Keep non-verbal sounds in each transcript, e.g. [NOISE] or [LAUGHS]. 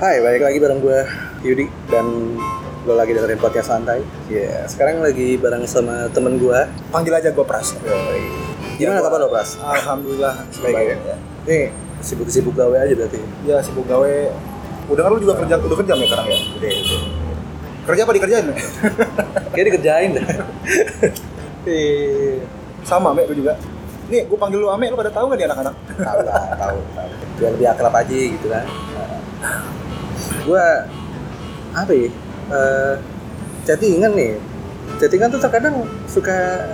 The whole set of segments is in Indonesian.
Hai, balik lagi bareng gue Yudi dan lo lagi dengerin podcast santai. Ya, sekarang lagi bareng sama temen gue. Panggil aja gue Pras. Gimana Ya, kabar lo, Pras? Alhamdulillah Baik ya? ya. Nih, sibuk-sibuk gawe aja berarti. Ya sibuk gawe. Udah kan lu juga kerja udah kerja ya sekarang ya? Udah, udah. Kerja apa dikerjain? [LAUGHS] Kayak dikerjain dah. Eh, [LAUGHS] Sama Me lu juga. Nih, gue panggil lu Ame, lu pada tahu gak nih anak-anak? tahu lah, tahu, tahu. Biar lebih akrab aja gitu kan. [LAUGHS] gue apa ya? Eh, chattingan nih. Chattingan tuh terkadang suka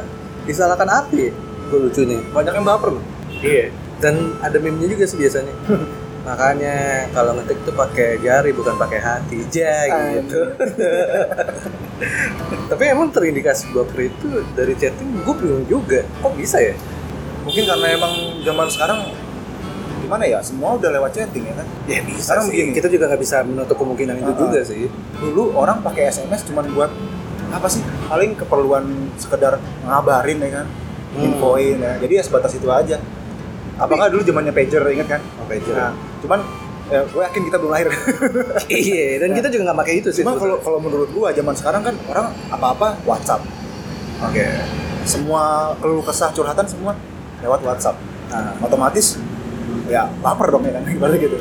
disalahkan arti. Gue lucu nih. Banyak yang baper lu. Iya. Dan ada meme-nya juga sih biasanya. [LAUGHS] Makanya kalau ngetik tuh pakai jari bukan pakai hati. Ja gitu. Tapi emang terindikasi baper itu dari chatting gue bingung juga. Kok bisa ya? Mungkin karena emang zaman sekarang gimana ya semua udah lewat chatting ya kan Ya bisa Sekarang sih. begini. Kita juga nggak bisa menutup kemungkinan itu Uh-uh. juga sih. dulu orang pakai SMS cuma buat apa sih paling keperluan sekedar ngabarin ya kan Hmm. infoin ya jadi ya sebatas itu aja apakah dulu zamannya pager inget kan Oh, pager. nah cuman ya, gue yakin kita belum lahir [LAUGHS] iya. Dan kita juga nggak pakai itu sih. Cuma kalau kalau menurut gua zaman sekarang kan orang apa-apa WhatsApp. Oke. Semua keluh kesah curhatan semua lewat WhatsApp. Nah, Otomatis ya baper dong ya kan [LAUGHS] ibaratnya gitu.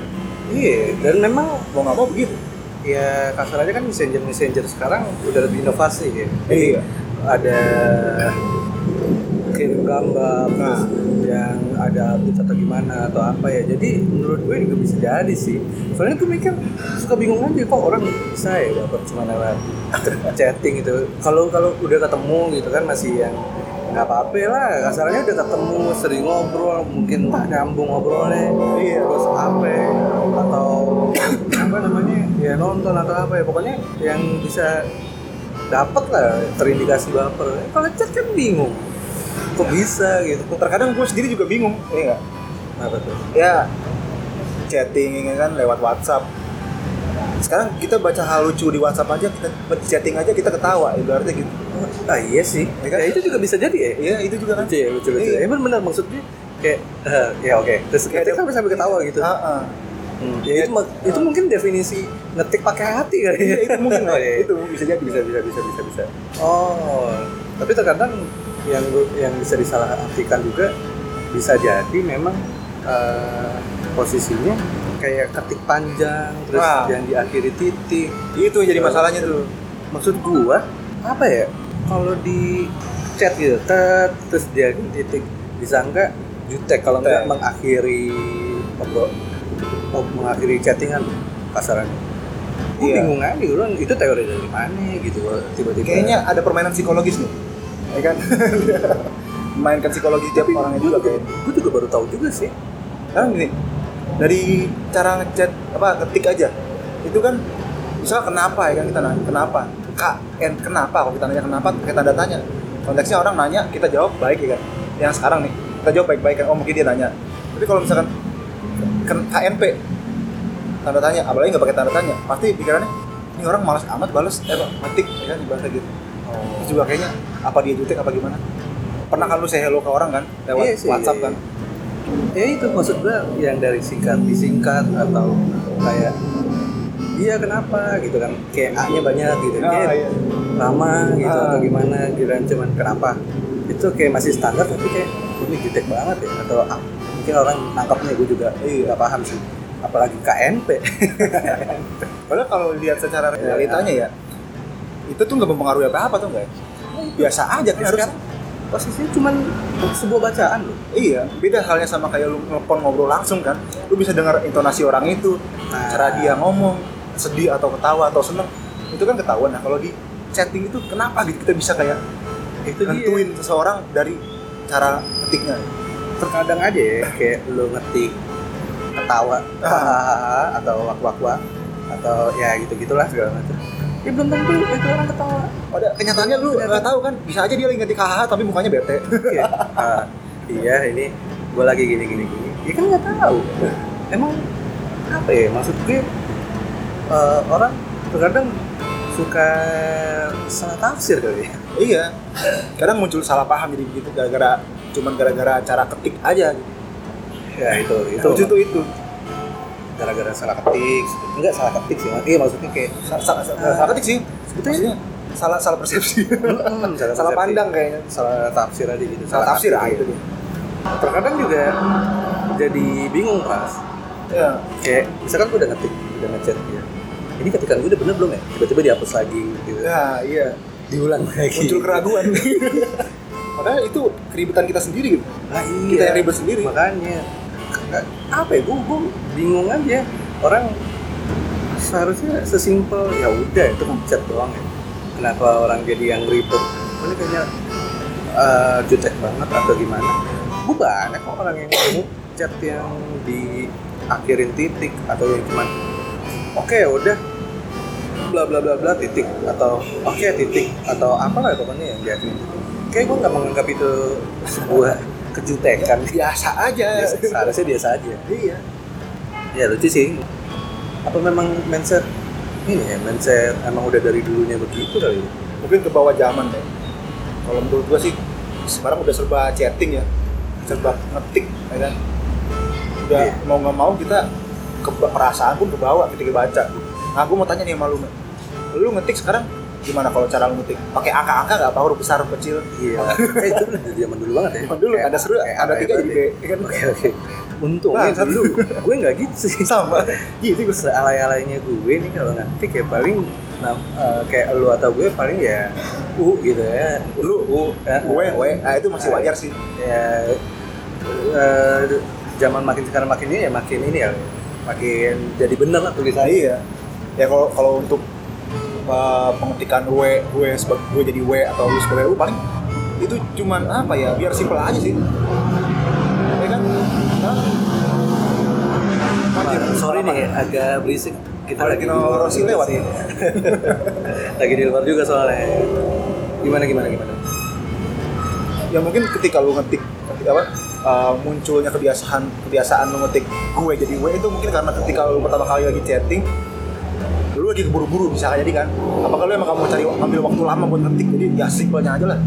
iya. Dan memang Mau nggak mau begitu. ya kasar aja kan messenger messenger sekarang udah lebih inovasi ya. Iya. ada kirim gambar Nah. yang ada update atau gimana atau apa ya jadi menurut gue juga bisa jadi sih soalnya gue mikir suka bingung aja kok orang bisa ya dapat cuma lewat [LAUGHS] chatting gitu kalau kalau udah ketemu gitu kan masih yang nggak apa-apa lah. Kasarnya udah ketemu sering ngobrol mungkin entah nyambung ngobrolnya. Iya. terus apa atau [COUGHS] apa namanya? Ya nonton atau apa ya? Pokoknya yang bisa dapat lah terindikasi baper. Kalau chat kan bingung. Kok bisa gitu? Terkadang gue sendiri juga bingung, iya nggak? apa tuh? Ya chatting ya kan lewat WhatsApp. Sekarang kita baca hal lucu di WhatsApp aja, kita chatting aja kita ketawa, ibaratnya gitu. Ah iya sih. Ya kan? ya, itu juga bisa jadi ya. Iya itu juga kan. lucu ya lucu lucu Iya. ya benar maksudnya kayak eh, ya oke terus Kayak ketika ada- sampai ketawa gitu. Ah, ah. Hmm, ya itu mak- itu mungkin definisi ngetik pakai hati kali ya. Iya, itu mungkin [LAUGHS] oh, iya. itu bisa jadi bisa bisa bisa bisa bisa. Oh tapi terkadang yang yang bisa disalahartikan juga bisa jadi memang eh, posisinya kayak ketik panjang terus yang diakhiri titik. Itu yang jadi masalahnya tuh. maksud gua apa ya kalau di chat gitu tet, terus dia titik disangka jutek kalau nggak Jutek. mengakhiri ngobrol oh, mengakhiri chattingan kasarannya Gua Iya. bingung aja gitu itu teori dari mana gitu tiba-tiba Kayaknya ada permainan psikologis nih, ya kan? [LAUGHS] Mainkan psikologi tiap tapi orangnya gue juga juga, kayak. gua juga baru tahu juga sih Sekarang gini, dari cara ngechat apa ketik aja, itu kan misal kenapa ya kan kita nanya kenapa, K N kenapa kalau kita nanya kenapa pakai tanda tanya. Konteksnya orang nanya kita jawab baik ya kan. Yang sekarang nih kita jawab baik-baik kan, oh mungkin dia nanya. Tapi kalau misalkan KNP tanda tanya, apalagi nggak pakai tanda tanya, pasti pikirannya ini orang malas amat balas, eh Pak, ngetik ya kan ibaratnya gitu. Terus juga kayaknya apa dia jutek apa gimana? Pernah kan lu say hello ke orang kan lewat Iya sih, WhatsApp iya, kan? ya itu maksud gue yang dari singkat disingkat atau kayak iya kenapa gitu kan kayak A nya banyak gitu Ah, kayak iya. lama gitu Ah. atau gimana gitu cuman kenapa itu kayak masih standar tapi kayak ini jutek banget ya atau ah, mungkin orang nangkapnya gue juga Iya. nggak paham sih apalagi KNP [LAUGHS] Padahal kalau lihat secara realitanya ya, itu tuh nggak mempengaruhi apa-apa tuh nggak? ya? Biasa aja kan Ya, harus. posisinya cuman sebuah bacaan loh Iya, beda halnya sama kayak lu ngobrol langsung kan. Lu bisa dengar intonasi orang itu, Nah. cara dia ngomong, sedih atau ketawa atau seneng, itu kan ketahuan. Nah kalau di chatting itu kenapa gitu? Kita bisa kayak itu dia. nentuin seseorang dari cara ketiknya? terkadang aja ya kayak lu ngetik ketawa hahaha atau wak wak wak atau ya gitu gitulah segala macam. Ya belum tentu itu orang ketawa. Pada kenyataannya lu nggak tahu kan, bisa aja dia lagi ngetik hahaha tapi mukanya bete. Iya. Ah, iya ini gue lagi gini gini gini. Ya kan nggak tahu. Emang apa ya maksud gue eh, orang terkadang suka salah tafsir kali ya. Iya, kadang muncul salah paham jadi begitu gara-gara cuman gara-gara cara ketik aja. Gitu. ya itu itu. Lucu tuh itu. gara-gara salah ketik enggak salah ketik sih iya maksudnya kayak Sa- sa- sa- salah ketik sih. Sebetulnya- salah salah persepsi. [LAUGHS] Mm, salah persepsi. pandang kayaknya. Salah tafsir aja gitu. Salah tafsir ah arti itu. Gitu. dia terkadang juga jadi bingung pas ya kayak misalkan gue udah ngetik udah ngechat dia. Ini ketikan gue udah bener belum ya? Tiba-tiba dihapus lagi gitu. Ya iya. Diulang lagi. muncul keraguan. [LAUGHS] Padahal itu keributan kita sendiri gitu. Ah, iya. Kita yang ribet sendiri. makanya. Apa ya gue gue bingung aja. Orang seharusnya sesimpel ya udah itu kan chat doang ya. Kenapa orang jadi yang ribet? Ini kayaknya eh, jutek banget atau gimana? Gue banyak kok orang yang chat yang diakhirin titik atau yang cuman oke ya udah. Bla bla bla bla titik. Atau oke titik. Atau apalah pokoknya yang titik kayak gue nggak menganggap itu sebuah kejutekan. Biasa aja. Biasa- seharusnya biasa aja. Iya. Ya lucu sih. Apa memang mindset? Ini ya mindset emang udah dari dulunya begitu kali ya? Mungkin ke bawah zaman deh. Kalau menurut gua sih sekarang udah serba chatting ya. Serba ngetik ya kan? Udah Iya. mau nggak mau kita ke perasaan pun ke bawah ketika baca. Nah gua mau tanya nih sama lu lu ngetik sekarang gimana kalau cara lu ngetik? Pakai angka-angka nggak? Apa huruf besar huruf kecil? Iya. [LAUGHS] Eh, itu dari zaman dulu banget ya. Zaman dulu, ada seru, ada tiga ya jadi? B, kan? oke oke. Untungnya Nah, dulu gue nggak gitu sih. Sama. Gitu gua sealay-alaynya gue nih kalau ngetik ya paling nah, eh, kayak lu atau gue paling ya u gitu ya. Lu u eh, gue gue ah itu masih wajar sih. ya eh, zaman makin sekarang makin ini ya makin ini ya makin jadi bener lah nah, tulisannya iya. Ya kalau kalau untuk uh, pengetikan W gue sebagai gue jadi W atau lu sebagai U paling itu cuman apa ya biar simpel aja sih. Ya kan? Anjir, sorry apa? nih agak berisik. Kita lagi Rossi lewat. sih. [LAUGHS] Lagi di luar juga soalnya. Gimana gimana gimana? Ya mungkin ketika lu ngetik ketika apa uh, munculnya kebiasaan kebiasaan lu ngetik gue. Jadi W itu mungkin karena ketika lu pertama kali lagi chatting lu lagi keburu-buru bisa jadi kan? Apakah lu emang kamu cari ambil waktu lama buat ngetik? Jadi ya simpelnya aja lah.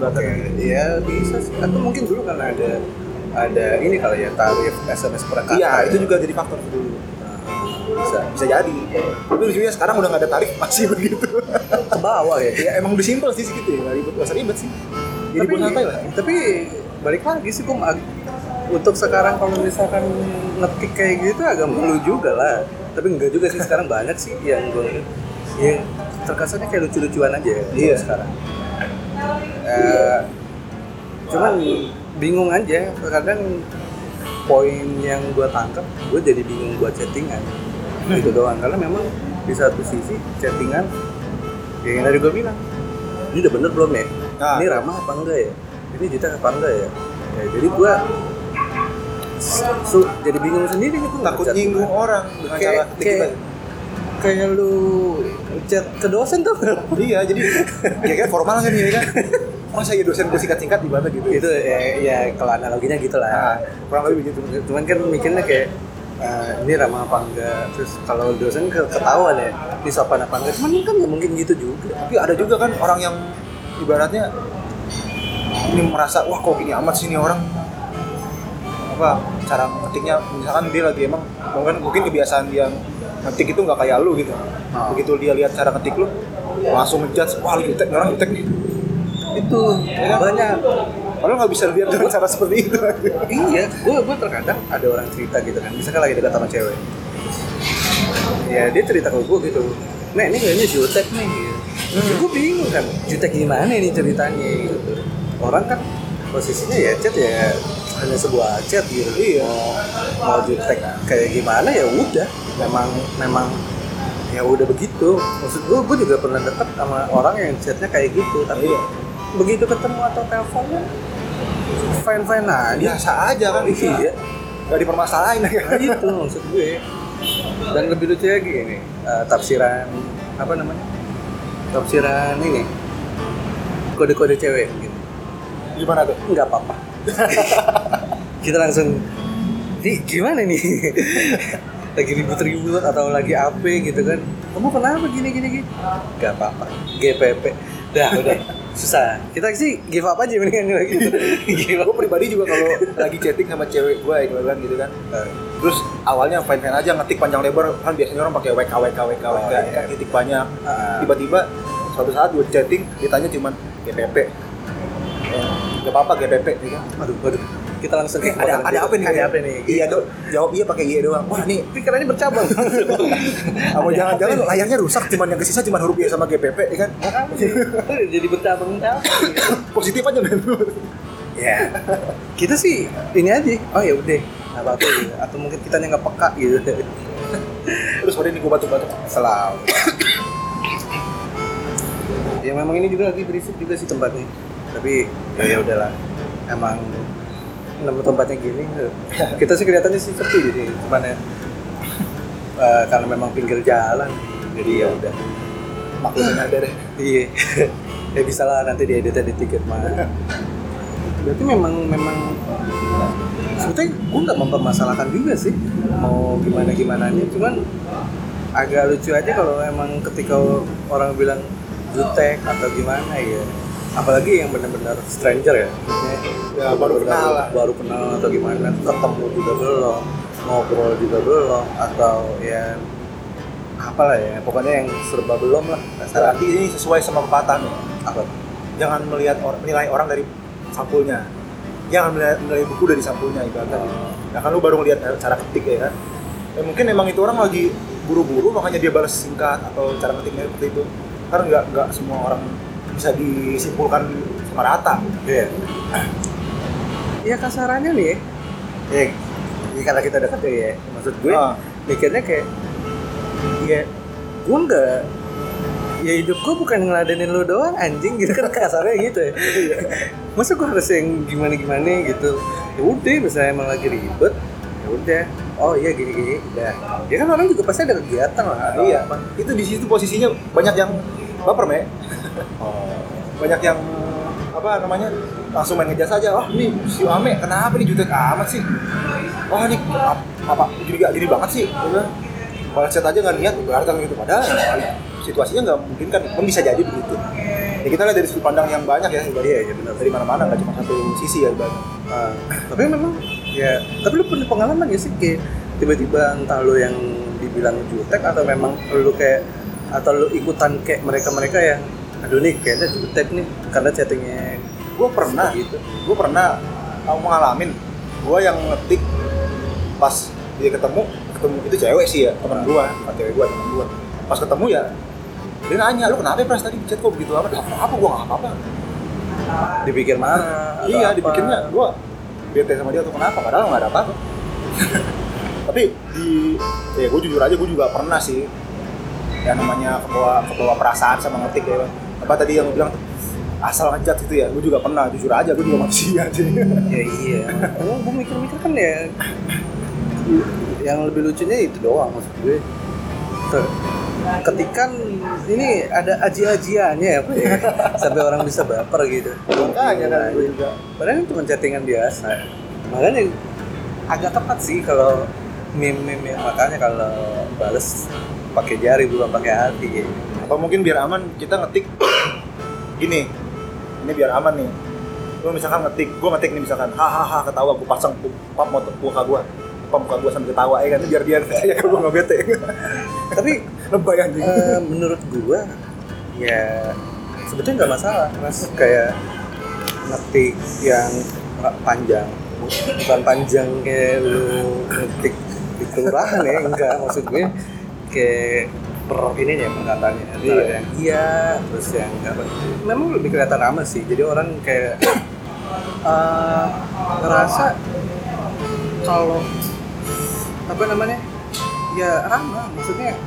Oke, ya bisa sih. Atau mungkin dulu karena ada ada ini kali ya tarif SMS per kata. iya ya. itu juga jadi faktor dulu. Nah, bisa bisa jadi. Tapi lucunya sekarang udah nggak ada tarif [LAUGHS] masih begitu. Ke bawah ya. ya emang udah simpel sih segitu ya. Nggak ribet nggak usah ribet sih. Jadi buat santai lah. Tapi balik lagi sih kum ag- untuk sekarang kalau misalkan ngetik kayak gitu agak malu juga lah. Tapi enggak juga sih sekarang banyak sih yang gue yang terkesannya kayak lucu-lucuan aja ya Iya. sekarang. Eh, cuman bingung aja kadang poin yang gue tangkap gue jadi bingung buat chattingan itu doang karena memang di satu sisi chattingan ya yang tadi gue bilang ini udah bener belum ya Nah. ini ramah apa enggak ya ini juta apa enggak ya, ya jadi gue su- jadi bingung sendiri gitu. Takut nyinggung orang dengan Kayak- cara kayak- lu chat ke dosen tuh. Iya jadi [LAUGHS] ya kan formal kan ya kan. Masa ya dosen gue singkat-singkat gimana gitu itu ya, ya kalau analoginya gitu lah nah, kurang lebih begitu cuman kan mikirnya kayak eh, ini ramah apa enggak? Terus kalau dosen ke ketahuan ya ini sopan apa enggak? Cuman kan ya mungkin gitu juga. Tapi ada juga kan orang yang ibaratnya ini merasa wah kok gini amat sih ini orang apa cara ngetiknya misalkan dia lagi emang mungkin mungkin kebiasaan dia ngetik itu nggak kayak lu gitu. Ah. begitu dia lihat cara ngetik lu langsung ngejudge wah lu jutek ini orang jutek nih. Itu banyak. Padahal nggak bisa lihat dengan cara seperti itu. Iya gue gue terkadang ada orang cerita gitu kan misalkan lagi dekat sama cewek. Ya dia cerita ke gue gitu nah ini kayaknya jutek nih. Gitu. Hmm. gue bingung kan jutek gimana nih ceritanya gitu. Orang kan posisinya ya chat ya hanya sebuah chat gitu. Iya. mau, mau jutek kayak gimana ya udah. Memang memang ya udah begitu. Maksud gue gue juga pernah deket sama orang yang chatnya kayak gitu tapi Iya. begitu ketemu atau teleponnya fine fine aja. Biasa aja kan? Iya. Nggak dipermasalahin ya nah, itu maksud gue. Dan lebih lucu lagi ini eh, tafsiran apa namanya? Tafsiran ini. Kode-kode cewek gitu. Gimana tuh? Nggak apa-apa [LAUGHS] kita langsung di gimana nih? [LAUGHS] Lagi ribut-ribut atau lagi apa gitu kan. Kamu kenapa gini gini gini? Nggak apa-apa GPP dah udah. [LAUGHS] Susah. Kita sih give up aja mendingan gitu. Give gue pribadi juga kalau lagi chatting sama cewek gue ya bilang gitu kan. Terus awalnya fine fine aja ngetik panjang lebar. Kan biasanya orang pakai WK WK WK Oh, WK iya. kan ngetik banyak. Ah. tiba-tiba suatu saat gue chatting ditanya cuman GPP gak apa-apa GPP kan aduh aduh kita langsung Eh, ada ada apa nih? ada apa nih Iya dong. Jawab iya pakai iya doang. Wah nih, pikirannya bercabang [LAUGHS] apa jangan-jangan layarnya rusak cuman yang kesisa cuman huruf iya sama GPP ya kan? jadi bercabang [LAUGHS] Positif aja men. ya kita sih ini aja oh ya udah nggak apa-apa gitu. atau mungkin kita nggak peka gitu Terus sorry nih gue batuk-batuk. selalu ya memang ini juga lagi berisik juga sih tempatnya tapi ya ya udahlah. Emang nama tempatnya gini [LAUGHS] kita sih kelihatannya sih sepi jadi cuman ya [LAUGHS] eh, karena memang pinggir jalan jadi ya udah. Maklumin ada deh. [LAUGHS] iya. Ya bisa lah nanti di tiket mah. Berarti memang memang sebetulnya gue nggak mempermasalahkan juga sih mau gimana gimana cuman agak lucu aja kalau emang ketika orang bilang jutek atau gimana ya apalagi yang benar-benar stranger ya maksudnya Ya, baru kenal lah. baru kenal atau gimana ketemu juga belum ngobrol juga belum atau ya apalah ya pokoknya yang serba belum lah Berarti ini sesuai sama pepatah nih. apa Jangan melihat or- menilai orang dari sampulnya. Jangan menilai, menilai buku dari sampulnya ibaratnya. Ya kan lu baru ngeliat cara ketik ya kan. Ya mungkin emang itu orang lagi buru-buru makanya dia balas singkat atau cara ketiknya seperti itu. Karena nggak nggak semua orang bisa disimpulkan sama rata. Iya. Ya kasarannya nih, ya, ya karena kita dekat ya, ya. maksud gue Ah. mikirnya kayak, ya gue nggak, ya hidup gue bukan ngeladenin lu doang anjing gitu kan kasarnya gitu ya. Masa gue harus yang gimana gimana gitu? Ya udah, misalnya emang lagi ribet, ya udah. Oh iya gini gini, udah. Ya kan orang juga pasti ada kegiatan lah. iya. apa. Itu di situ posisinya banyak yang baper, Me. Oh. banyak yang apa namanya langsung main ngejas aja wah ini si Ame kenapa nih jutek amat sih wah ini ap- apa gini gak gini banget sih Dia bilang, kalau chat aja nggak niat berarti kan gitu padahal situasinya nggak mungkin kan pun bisa jadi begitu ya kita lihat dari sudut pandang yang banyak ya. Iya, iya benar. dari mana-mana nggak cuma satu sisi ya Ah, tapi memang ya tapi lu punya pengalaman gak sih kayak tiba-tiba entah lu yang dibilang jutek atau memang lu kayak atau lu ikutan kayak mereka-mereka yang aduh nih kayaknya jutek nih karena chattingnya gue pernah gitu gue pernah aku ngalamin. Gue yang ngetik pas dia ketemu ketemu itu cewek sih ya teman gue bukan cewek gue teman gue pas ketemu ya dia nanya lu kenapa ya pras? Tadi chat kok begitu amat apa apa gue nggak apa apa dipikir atau iya apa. dipikirnya gue bete sama dia tuh kenapa? Padahal nggak ada apa-apa. [LAUGHS] Tapi di ya gue jujur aja gue juga pernah sih. Yang namanya kebawa kebawa perasaan sama ngetik ya apa tadi yang bilang? Asal ngejat itu ya? Gue juga pernah jujur aja gue juga manusia sih [LAUGHS] ya iya. Gue gue mikir-mikir kan ya. Yang lebih lucunya itu doang maksud gue. Ketikan ini ada aji-ajiannya ya ya? sampai orang bisa baper gitu. Makanya kan gue juga. Padahal itu cuma chattingan biasa. Makanya agak tepat sih kalau meme-meme. Makanya kalau bales pakai jari bukan pakai hati. gitu. Apa mungkin biar aman kita ngetik gini. Ini biar aman nih. Lu misalkan ngetik gue ngetik nih misalkan hahaha ketawa gue pasang pap motor muka gue pap muka gue sambil ketawa ya kan? Biar dia [LAUGHS] percaya kalau gue nggak bete. [LAUGHS] Tapi lebay anjing eh, menurut gua ya sebetulnya nggak masalah mas. Kayak ngetik yang panjang. Bukan panjang kayak lu ngetik di kelurahan ya enggak. Maksud gue kayak per ininya perkataannya antara Iya. yang iya terus yang apa. Memang lebih kelihatan ramah sih. Jadi orang kayak [COUGHS] eh, ngerasa kalau apa namanya ya ramah. Maksudnya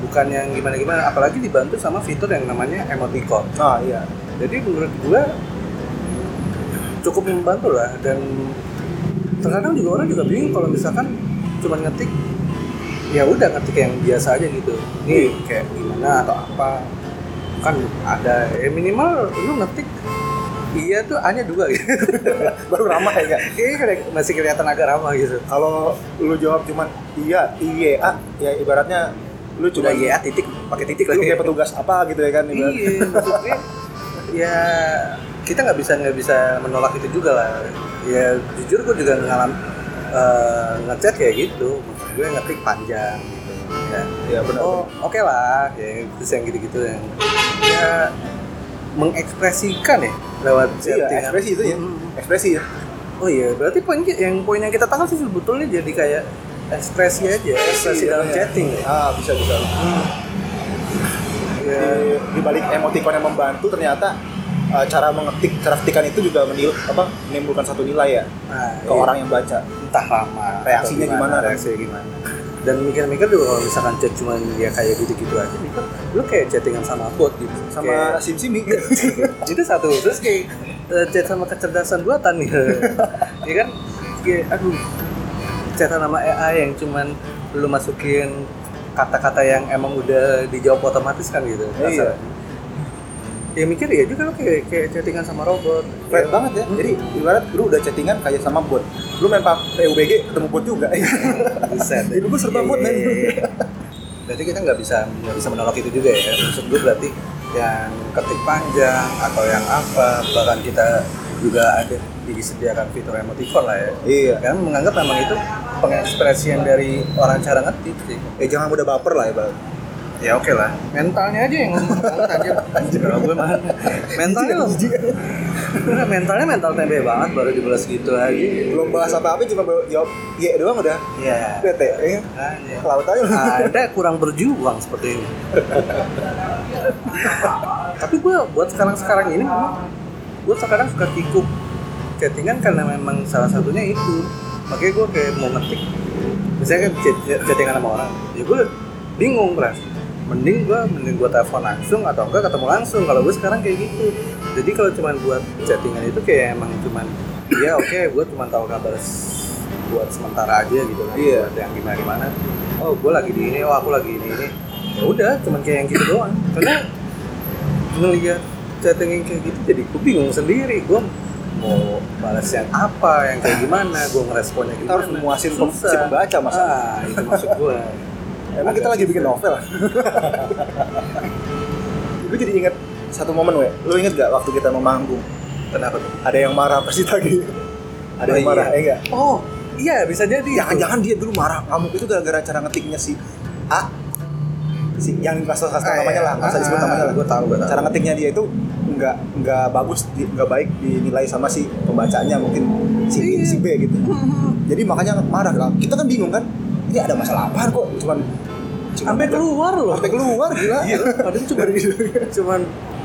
bukan yang gimana gimana apalagi dibantu sama fitur yang namanya emoticon. Ah iya. Jadi menurut gua cukup membantu lah. Dan terkadang juga orang juga bingung kalau misalkan cuma ngetik ya udah ngetik yang biasa aja gitu. Nih kayak gimana atau apa? Kan ada ya minimal lu ngetik iya tuh hanya dua gitu. [LAUGHS] Baru ramah ya? Kayaknya kayak masih kelihatan agak ramah gitu. Kalau lu jawab cuman iya iya ah, ya ibaratnya lu cuma ya titik pakai titik lagi. kayak petugas apa gitu ya kan ibarat. iya maksudnya ya kita nggak bisa nggak bisa menolak itu juga lah. Ya jujur gue juga ngalam eh, ngechat kayak gitu gue ngetik panjang gitu ya ya benar oh oke lah ya terus yang gitu-gitu yang ya mengekspresikan ya lewat iya chatting. ekspresi itu ya Hmm. ekspresi ya oh iya berarti poin yang poin yang kita tangkap sih sebetulnya jadi kayak ekspresi aja ekspresi dalam Iya. chatting ya ah bisa bisa Ya. di, di balik emoticon yang membantu ternyata uh, cara mengetik cara ketikan itu juga menil, apa menimbulkan satu nilai ya Nah, ke iya. orang yang baca. Entah lama Reaksinya gimana, kan? reaksinya gimana. Dan mikir-mikir juga kalau misalkan chat cuman ya kayak gitu-gitu aja mikir lu kayak chattingan sama bot gitu. Sama Kayak- sim simi [LAUGHS] itu satu terus kayak eh, chat sama kecerdasan buatan nih ya kan? Kayak aduh chat sama AI yang cuman lu masukin kata-kata yang emang udah dijawab otomatis kan gitu. Iya. Ya mikir ya juga lu kayak kayak chattingan sama robot Flat Ya. banget ya. Jadi ibarat lu udah chattingan kayak sama bot. Lu main PUBG ketemu bot juga. [LAUGHS] Buset. Hidup gua serba Iya, bot, iya, men. iya. Berarti kita nggak bisa nggak bisa menolak itu juga ya. Maksud gue berarti yang ketik panjang atau yang apa bahkan kita juga ada disediakan fitur emoticon lah ya. Iya. Kan menganggap memang itu pengekspresian dari orang cara ngetik sih. Eh jangan mudah baper lah ya, Bang. Ya oke lah. Mentalnya aja yang anjir. Gue mah. Mentalnya loh. Mentalnya mental tempe banget baru dibalas gitu aja. Belum bahas apa-apa cuma bawa- jawab iya doang udah. Iya. Bete, ya. Makanya. Ke laut aja lu. Anda kurang berjuang seperti ini. Tapi gue buat sekarang-sekarang ini memang gue sekarang suka kikuk chattingan karena memang salah satunya itu. Makanya gue kayak mau ngetik, misalnya kan chat, chat- chattingan sama orang, ya gue bingung beras. Mending gue mending gue telepon langsung atau enggak ketemu langsung. Kalau gue sekarang kayak gitu. Jadi kalau cuman buat chattingan itu kayak emang cuman ya oke gue cuman tahu kabar buat sementara aja gitu kan. Iya. Buat yang gimana gimana. Oh gue lagi di ini, oh aku lagi ini ini. Ya udah, cuman kayak yang gitu doang. Karena ngeliat chatting yang kayak gitu jadi gue bingung sendiri gue mau balas yang apa yang kayak gimana gue ngeresponnya Kita gimana harus memuasin si pembaca, Mas. ah itu maksud gue Emang kita lagi bikin novel. [LAUGHS] Gue jadi inget satu momen, we. Lu inget gak waktu kita mau manggung? kenapa tuh Ada yang marah pasti lagi. Ada Oh, yang marah, iya. eh enggak? oh iya bisa jadi Jangan-jangan dia dulu marah ngamuk itu gara-gara cara ngetiknya si A si yang kasih kasih Ah, namanya iya. lah nggak usah disebut Ah, namanya lah gua tahu, gua tahu. cara ngetiknya dia itu nggak nggak bagus nggak baik dinilai sama si pembacanya mungkin si B, Iya. si B gitu [LAUGHS] jadi makanya marah lah kita kan bingung kan ini ada masalah apa kok cuman sampai keluar loh. Sampai keluar gila. Iya, padahal [LAUGHS] cuma cuman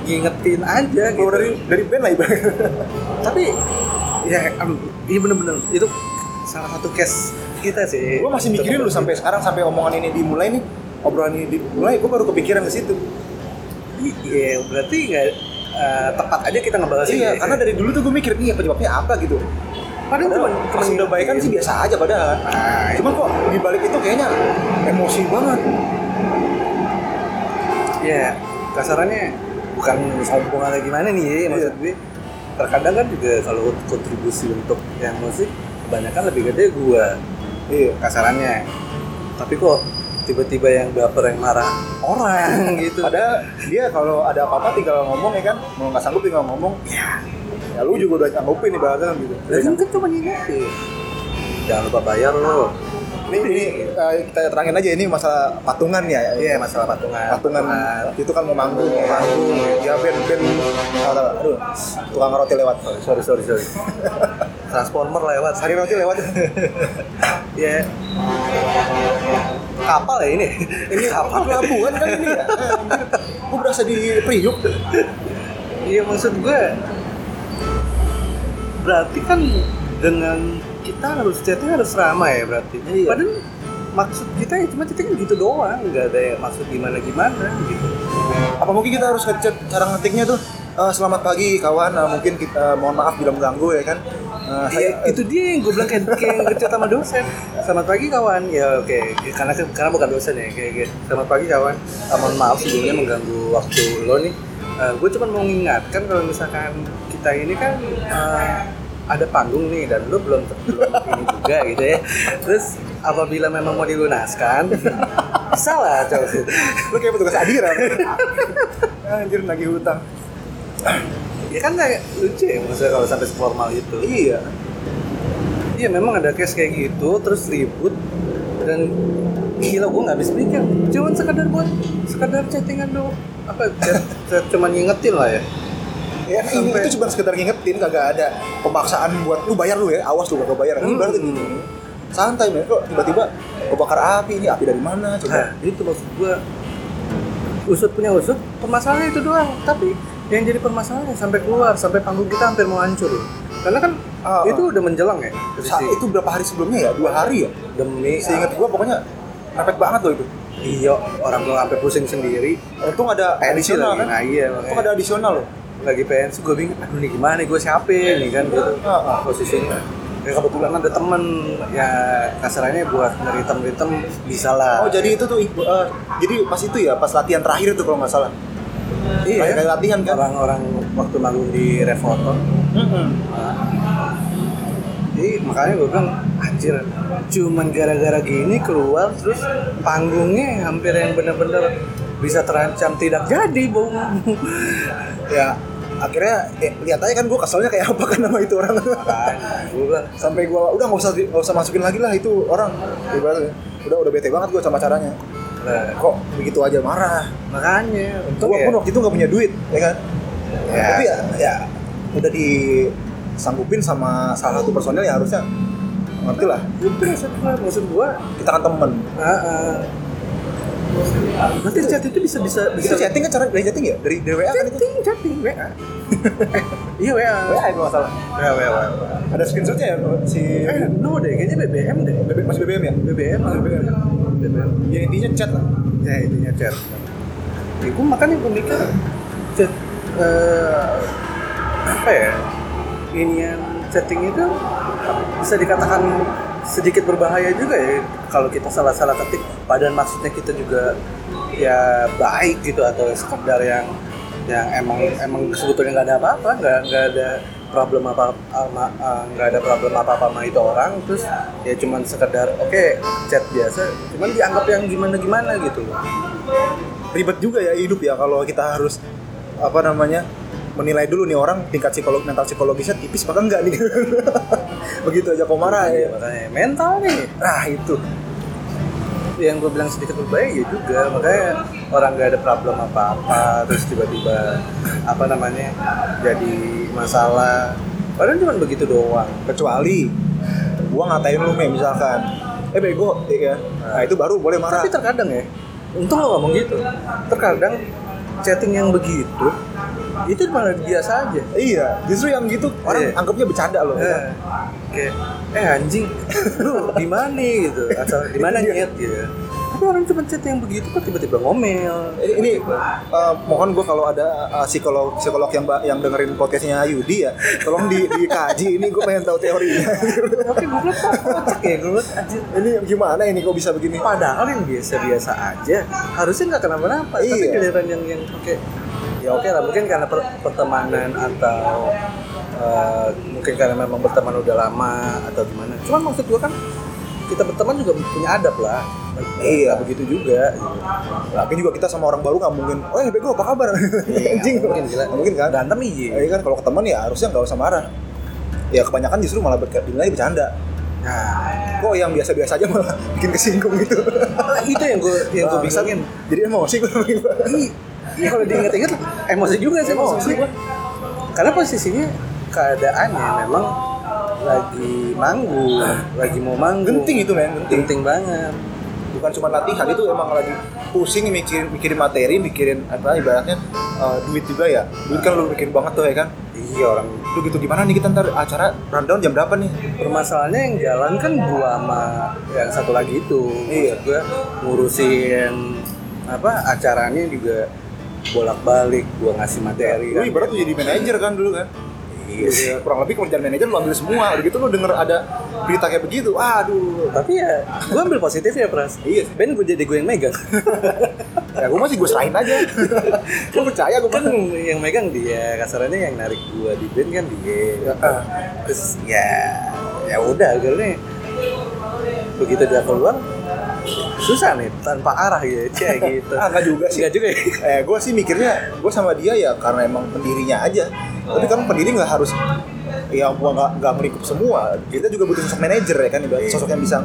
ngingetin aja gitu. keluar dari dari band lah ibaratnya. [LAUGHS] Tapi ya em, iya bener-bener. Itu salah satu case kita sih. gue masih mikirin lu sampai sekarang sampai omongan ini dimulai nih obrolan ini dimulai gue baru kepikiran ke situ. Iya, berarti nggak eh, tepat aja kita ngebahas ini. iya karena dari dulu tuh gue mikir iya penyebabnya apa gitu padahal cuma pas udah baik kan sih biasa aja padahal. Nah, Cuman kok di balik itu kayaknya emosi banget. ya kasarannya bukan sombong atau gimana nih ya, maksud gue terkadang kan juga kalau kontribusi untuk yang musik kebanyakan lebih gede gua Iya. kasarannya tapi kok tiba-tiba yang baper yang marah orang [LAUGHS] gitu Padahal dia kalau ada apa-apa tinggal ngomong ya kan, mau nggak sanggup tinggal ngomong. Ya. Ya lu juga udah nyanggupin ibaratnya gitu. Lagi kan cuma ngingetin jangan lupa bayar lo Ini, ini eh, kita terangin aja ini masalah patungan ya. iya masalah patungan Patungan itu kan mau manggung, mau manggung. Ya band ah, aduh, tukang roti lewat. sorry sorry sorry [LAUGHS] transformer lewat Hari roti lewat. [LAUGHS] ya kapal ya ini [LAUGHS] ini apa pelabuhan kan ini ya? Gue berasa di Priuk. Iya maksud gue berarti kan dengan kita harus chatting harus ramai ya berarti. Iya. Padahal maksud kita ya cuma chatting gitu doang, nggak ada yang maksud gimana gimana gitu. apa mungkin kita harus ngechat cara ngetiknya tuh eh, selamat pagi kawan eh, mungkin kita mohon maaf bila mengganggu ya kan Eh, saya Iya, itu dia yang gue bilang kayak kayak ngechat sama dosen. Selamat pagi kawan. Ya oke, karena karena bukan dosen ya kayak, kayak selamat pagi kawan. Ah, mohon maaf sebelumnya mengganggu waktu lo nih. gue cuma mau mengingatkan kalau misalkan kita ini kan eh, ada panggung nih dan lo belum belum ini juga gitu ya. Terus apabila memang mau dilunaskan, [LAUGHS] bisa lah coba. lu kayak petugas adiran [LAUGHS] anjir nagih hutang. Ya kan kayak lucu ya maksudnya kalau sampai formal itu. Iya. Iya memang ada case kayak gitu terus ribut dan gila gue nggak habis pikir. Cuman sekadar buat sekadar chattingan doang. Apa chat, chat cuman ngingetin lah ya Ya, Sampai- itu cuma sekedar ngingetin kagak ada pemaksaan buat lu bayar lu ya, awas lu kagak bayar. Hmm. berarti gitu. Santai men, kok tiba-tiba kebakar api ini api dari mana nah coba? itu maksud gue usut punya usut permasalahannya itu doang tapi yang jadi permasalahan sampai keluar sampai panggung kita hampir mau hancur karena kan Ah, itu udah menjelang ya Sa- posisi itu berapa hari sebelumnya ya? Dua hari ya? demi Seingat gua pokoknya mepet banget loh itu. iya orang tua sampai pusing sendiri Untung ada pensi additional kan? nah iya Untung makanya ada additional loh. Lagi pensi gue bingung aduh nih gimana gue siapa nih? Kan gitu. Posisinya. Ya kebetulan ada temen. Ya kasarannya buat ngeritem-ritem bisa lah. Oh jadi itu tuh eh, jadi pas itu ya pas latihan terakhir tuh kalau nggak salah. iya Kayak latihan kan? orang-orang waktu manggung di Refoto jadi makanya gue bilang anjir cuman gara-gara gini keluar terus panggungnya hampir yang bener-bener bisa terancam tidak jadi bung [LAUGHS] Ya akhirnya eh, lihat aja kan gua keselnya kayak apa kan nama itu orang. [LAUGHS] gue Sampai gua udah nggak usah nggak usah masukin lagi lah itu orang. Ibaratnya udah udah bete banget gua sama caranya. "Lah, Kok begitu aja marah? makanya untuk Gua ya, pun waktu itu nggak punya duit, ya kan? Ya. Tapi ya, ya udah disanggupin sama salah satu personel ya harusnya ngerti lah. itu maksud gue gue Kita kan temen. Berarti chat itu bisa bisa Bisa chatting kan cara dari chatting ya? Dari dari WA kan itu? chatting chatting WA. [LAUGHS] eh, iya WA. WA itu masalah. WA WA. WA. Ada screenshotnya ya si Eh, no deh, kayaknya BBM deh. BB masih BBM ya? BBM, Masih BBM. BBM. Ya intinya chat lah. Ya intinya chat. Ya, gue makanya gue mikir chat eh, apa ya? Ini yang chatting itu bisa dikatakan sedikit berbahaya juga ya kalau kita salah-salah ketik padahal maksudnya kita juga ya baik gitu atau sekedar yang yang emang emang sebetulnya nggak ada apa-apa nggak nggak ada problem apa eh, nggak ada problem apa apa sama itu orang terus ya cuman sekedar oke chat biasa cuman dianggap yang gimana gimana gitu Ribet juga ya hidup ya kalau kita harus apa namanya menilai dulu nih orang tingkat psikolog mental psikologisnya tipis apa enggak nih [LAUGHS] begitu aja kok marah Iya, ya. makanya mental nih. Nah itu. Yang gue bilang sedikit berbahaya ya juga. Makanya orang nggak ada problem apa-apa terus tiba-tiba apa namanya jadi masalah. Padahal cuma begitu doang. Kecuali gua ngatain lu nih misalkan. Eh bego ya nah. Itu baru boleh marah. Tapi terkadang ya untung lo ngomong gitu. Terkadang chatting yang begitu itu malah biasa aja. Iya. Justru yang gitu orang Iya. anggapnya bercanda loh. Eh, kayak eh anjing. [LAUGHS] Lu di mana gitu? Asal di mana Iya. nyet gitu. Tapi orang cuma chat yang begitu kok tiba-tiba ngomel? Ini, ini uh, mohon gue kalau ada uh, psikolog psikolog yang yang dengerin podcastnya Yudi ya tolong di, dikaji ini gue pengen tahu teorinya. Tapi gue kocak ya gue ini gimana ini kok bisa begini? Padahal yang biasa-biasa aja harusnya nggak kenapa-napa. Tapi Iya. giliran yang yang oke ya oke lah mungkin karena per- pertemanan atau eh, mungkin karena memang berteman udah lama atau gimana cuman maksud gua kan kita berteman juga punya adab lah Iya. Nggak begitu juga. Lagi juga kita sama orang baru nggak mungkin, oh ya bego apa kabar? [LAUGHS] Anjing, Nggak mungkin gila mungkin kan? berantem iya Ya kan kalau ke teman ya harusnya nggak usah marah. Ya kebanyakan justru malah dinilai bercanda. nah Kok yang biasa-biasa aja malah [LAUGHS] bikin kesinggung gitu. itu yang gue yang gue Bangsat. bingungin Jadi emosi gue Iya kalau diinget-inget emosi juga sih Emosi. Karena posisinya keadaannya memang lagi manggung, lagi mau manggung. Genting itu men, genting. Genting banget. Bukan cuma latihan itu emang lagi pusing mikirin mikirin materi, mikirin apa ibaratnya eh, duit juga ya. Duit kan lu mikirin banget tuh ya kan. Iya orang Lu gitu gimana nih kita ntar acara rundown jam berapa nih? permasalahannya yang jalan kan gua sama yang satu lagi itu. Iya. Maksud gua ngurusin apa acaranya juga bolak-balik gua ngasih materi Lu ibarat tuh jadi manajer kan dulu kan. Iya. Ya, kurang lebih kerjaan manajer lu ambil semua. Udah gitu lu denger ada berita kayak begitu. Aduh. Tapi ya gua ambil positif ya Pras. Iya sih. Ben gue jadi gue yang megang. [LAUGHS] Ya gue masih gue serahin aja. [LAUGHS] gue percaya gue kan yang megang dia kasarannya yang narik gua di band kan dia Ah. terus ya ya udah akhirnya begitu dia keluar susah nih tanpa arah [LAUGHS] gitu cek gitu. Ah, enggak juga sih. Nggak juga ya? Eh, gue sih mikirnya gue sama dia ya karena emang pendirinya aja. tapi kan pendiri nggak harus ya gua nggak nggak melingkup semua. Kita juga butuh sosok manajer ya kan ibarat sosok yang bisa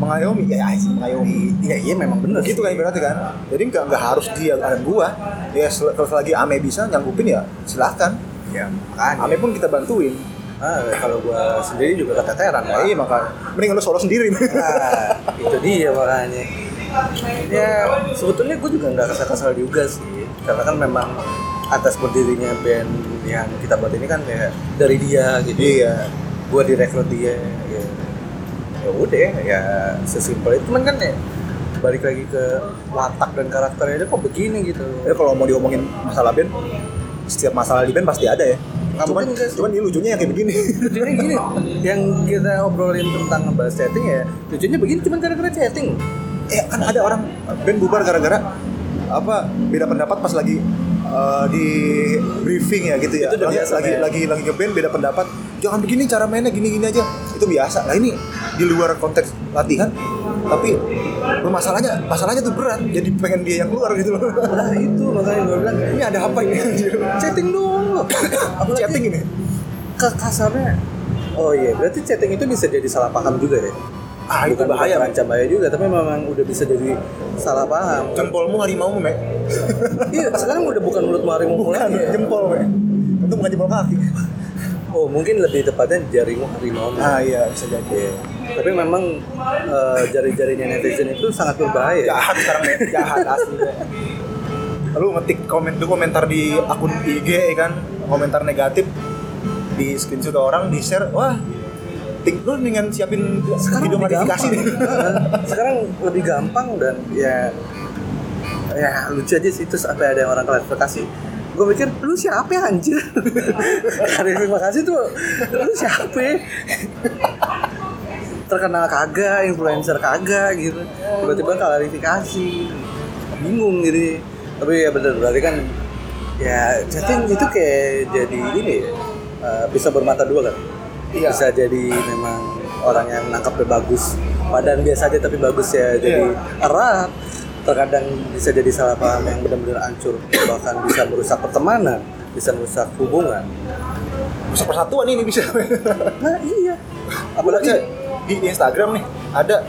mengayomi. Ya ya, mengayomi. Iya iya memang bener gitu kan ibaratnya kan. Jadi nggak nggak harus dia dan gua. Ya kalau selagi Ame bisa nyanggupin ya silahkan. Ya makanya. Ame pun kita bantuin ah, kalau gua sendiri juga keteteran ya iya maka mending lu solo sendiri Nah, itu dia makanya. Ya, sebetulnya gue juga nggak kesal-kesal juga sih. Karena kan memang atas berdirinya band yang kita buat ini kan ya dari dia gitu. iya Gue direkrut dia. Ya, ya udah, ya sesimpel itu. Cuman kan ya balik lagi ke watak dan karakternya dia kok begini gitu. ya kalau mau diomongin masalah band setiap masalah di band pasti ada ya cuman cuman ini lucunya yang kayak begini. Lucunya gini, yang kita obrolin tentang ngebahas chatting ya, lucunya begini cuman gara-gara chatting. ya kan ada orang band bubar gara-gara apa beda pendapat pas lagi eh, di briefing ya gitu ya. Itu lagi biasa, lagi, men. lagi lagi ke band beda pendapat. Jangan begini cara mainnya gini gini aja. Itu biasa. Lah ini di luar konteks latihan tapi masalahnya masalahnya tuh berat jadi pengen dia yang keluar gitu loh. Nah itu makanya gue bilang ini ada apa ini? Chatting dong. Loh. aku chatting ini? Ke kasarnya oh iya berarti chatting itu bisa jadi salah paham juga ya? Ah itu bahaya. bukan bahaya juga tapi memang udah bisa jadi salah paham. Jempolmu harimau me [LAUGHS] iya sekarang udah bukan mulut harimau bukan lagi ya. jempol me itu bukan jempol kaki. Oh mungkin lebih tepatnya jaringmu harimau ah iya bisa jadi. Iya. Tapi memang eh, jari-jarinya netizen itu sangat berbahaya. Jahat sekarang me jahat asli me. lalu ngetik komen tuh komentar di akun IG ya kan komentar negatif di screenshot orang di share wah tik lu dengan siapin video lebih modifikasi. [LAUGHS] sekarang lebih gampang dan ya ya lucu aja sih terus apa ada orang klarifikasi. Gue mikir lu siapa ya anjir? [LAUGHS] Klarifikasi tuh lu siapa? ya? Terkenal kagak influencer kagak gitu. Tiba-tiba klarifikasi. Bingung gitu tapi ya bener berarti kan ya chatting itu kayak jadi ini ya eh, bisa bermata dua kan? Iya. bisa jadi memang orang yang nangkapnya bagus badan biasa aja tapi bagus ya jadi erat. Terkadang bisa jadi salah paham yang benar-benar hancur bahkan bisa merusak pertemanan bisa merusak hubungan. Bisa persatuan ini bisa. Nah iya. Apalagi apalagi di Instagram nih ada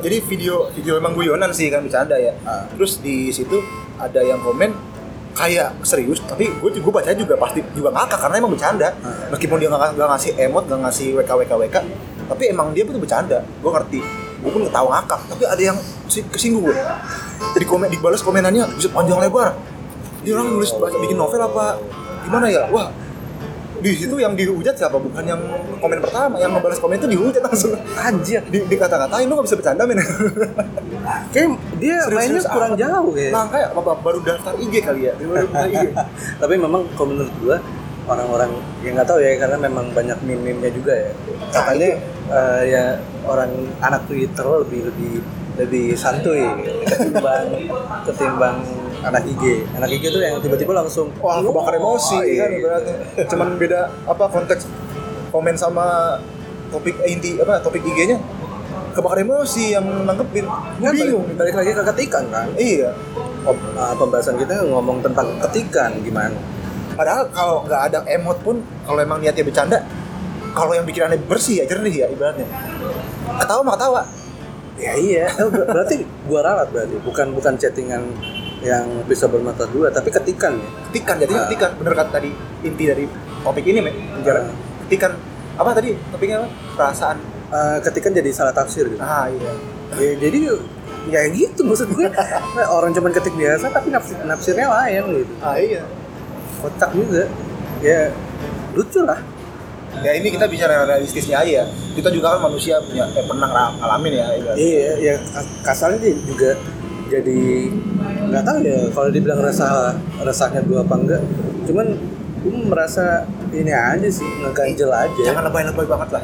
jadi video video emang guyonan sih kan bercanda ya. Ah. terus di situ ada yang komen kayak serius tapi gue gue baca juga pasti juga ngakak karena emang bercanda. Ah. meskipun dia nggak nggak ngasih emot nggak ngasih wk wk wk tapi emang dia tuh bercanda gue ngerti. Gue pun ketawa ngakak tapi ada yang si- kesinggung gue di komen dibalas komenannya bisa panjang lebar. Dia orang nulis baca bikin novel apa gimana ya? Wah di situ yang dihujat siapa? Bukan yang komen pertama yang membalas komen itu dihujat langsung. Anjir. Di, dikata-katain lu gak bisa bercanda men. Kayak dia Serius-serius mainnya kurang amat. jauh ya. Makanya apa, apa baru daftar IG kali ya? Baru daftar IG [LAUGHS] tapi memang kalau menurut gua orang-orang yang nggak tahu ya karena memang banyak meme-nya juga ya. Katanya eh, ya orang anak Twitter lebih lebih lebih santuy ketimbang ketimbang anak IG anak IG tuh yang tiba-tiba langsung wah kebakar emosi iya. kan ibaratnya. Cuman beda apa konteks komen sama topik eh, inti apa topik IG-nya kebakar emosi yang nanggepin. Gue Kan bingung. Balik, balik lagi ke ketikan kan? Iya. Ob- uh, pembahasan kita ngomong tentang ketikan gimana? Padahal kalau nggak ada emot pun kalau emang niatnya bercanda kalau yang pikirannya bersih ya jernih ya ibaratnya. Ketawa mah ketawa ya iya. Eh, ber- berarti gua ralat berarti. Bukan bukan chattingan yang bisa bermata dua tapi ketikan ya? Ketikan jadinya Ah. ketikan. Bener kata tadi inti dari topik ini men bicara Ah. ketikan. Apa tadi topiknya apa perasaan. Uh, ketikan jadi salah tafsir gitu. Ah iya. Ya, jadi ya gitu maksud gue Nah, orang cuman ketik biasa tapi nafsir, nafsirnya lain gitu. Ah iya. Kocak juga. Ya lucu lah ya ini kita bicara realistisnya aja kita juga kan manusia punya eh, pernah ngala- ngalamin ya ibaratnya. iya ya kas- kasarnya sih juga jadi nggak tahu ya kalau dibilang resah resahnya gue apa enggak cuman gue merasa ini aja sih ngeganjel aja jangan lebay-lebay banget lah.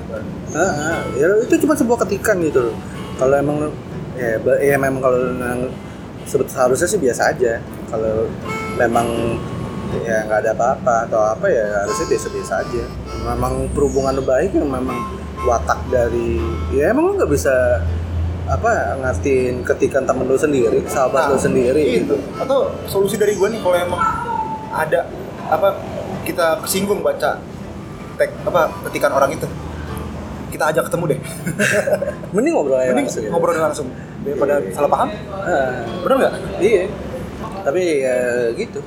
Heeh, ya itu cuma sebuah ketikan gitu loh. Kalau emang ya, ya memang kalau seharusnya sih biasa aja. Kalau memang ya nggak ada apa-apa atau apa ya harusnya biasa-biasa aja. Memang perhubungan baik yang memang watak dari ya emang lu nggak bisa apa ngertiin ketikan temen lu sendiri, sahabat lu sendiri itu gitu. atau solusi dari gue nih kalau emang ada apa kita kesinggung baca tag apa ketikan orang itu kita ajak ketemu deh [LAUGHS] Mending ngobrol aja mending langsung. ya. ngobrol langsung daripada Iya. salah paham Ah, benar nggak iya. Tapi ya gitu.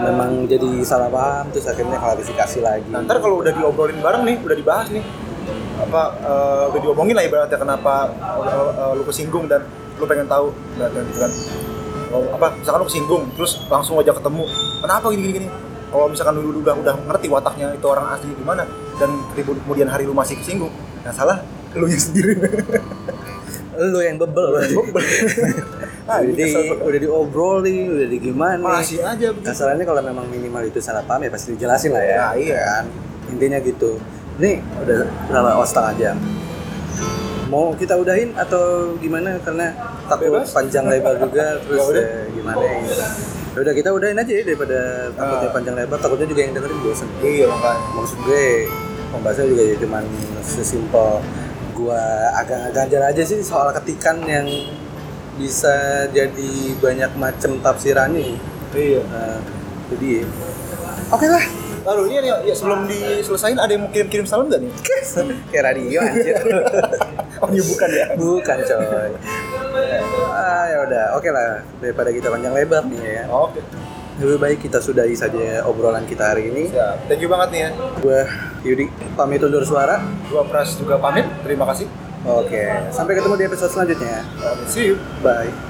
Memang jadi salah paham terus akhirnya klarifikasi lagi. Nah, ntar kalau udah diobrolin bareng nih, udah dibahas nih, apa eh, udah diomongin lah ibaratnya kenapa eh, eh, lu kesinggung dan lu pengen tahu dan gitu kan. Apa misalkan lu kesinggung terus langsung aja ketemu kenapa gini gini gini kalau misalkan lu udah udah ngerti wataknya itu orang asli gimana dan kemudian hari lu masih kesinggung yang salah lu nya sendiri [LAUGHS] Lu yang bebel berarti. [LAUGHS] ah, udah, ini di, udah diobrolin, udah di gimana. masih aja begitu Masalahnya kalau memang minimal itu salah paham ya pasti dijelasin lah ya. Nah, iya. Kan? Intinya gitu. Ini udah berapa oh, setengah jam. Mau kita udahin atau gimana? Karena takut Bebas. panjang lebar juga [LAUGHS] terus Ya udah. ya, gimana ya. Ya udah kita udahin aja ya daripada takutnya Ah. panjang lebar, takutnya juga yang dengerin bosan. iya makanya Maksud gue pembahasannya juga ya cuman sesimpel gua agak ganjal aja sih soal ketikan yang bisa jadi banyak macam tafsirannya. iya. Nah, jadi oke lah. Lalu ini ya, ya sebelum diselesain ada yang mau kirim kirim salam nggak nih? Kayak radio anjir. [LAUGHS] Oh iya bukan ya? Bukan coy. Ah ya udah. Oke lah daripada kita panjang lebar nih ya. Oke lebih baik kita sudahi saja obrolan kita hari ini siap thank you banget nih ya gua Yudi pamit undur suara Gua Pras juga pamit. Terima kasih. oke sampai ketemu di episode selanjutnya See you. bye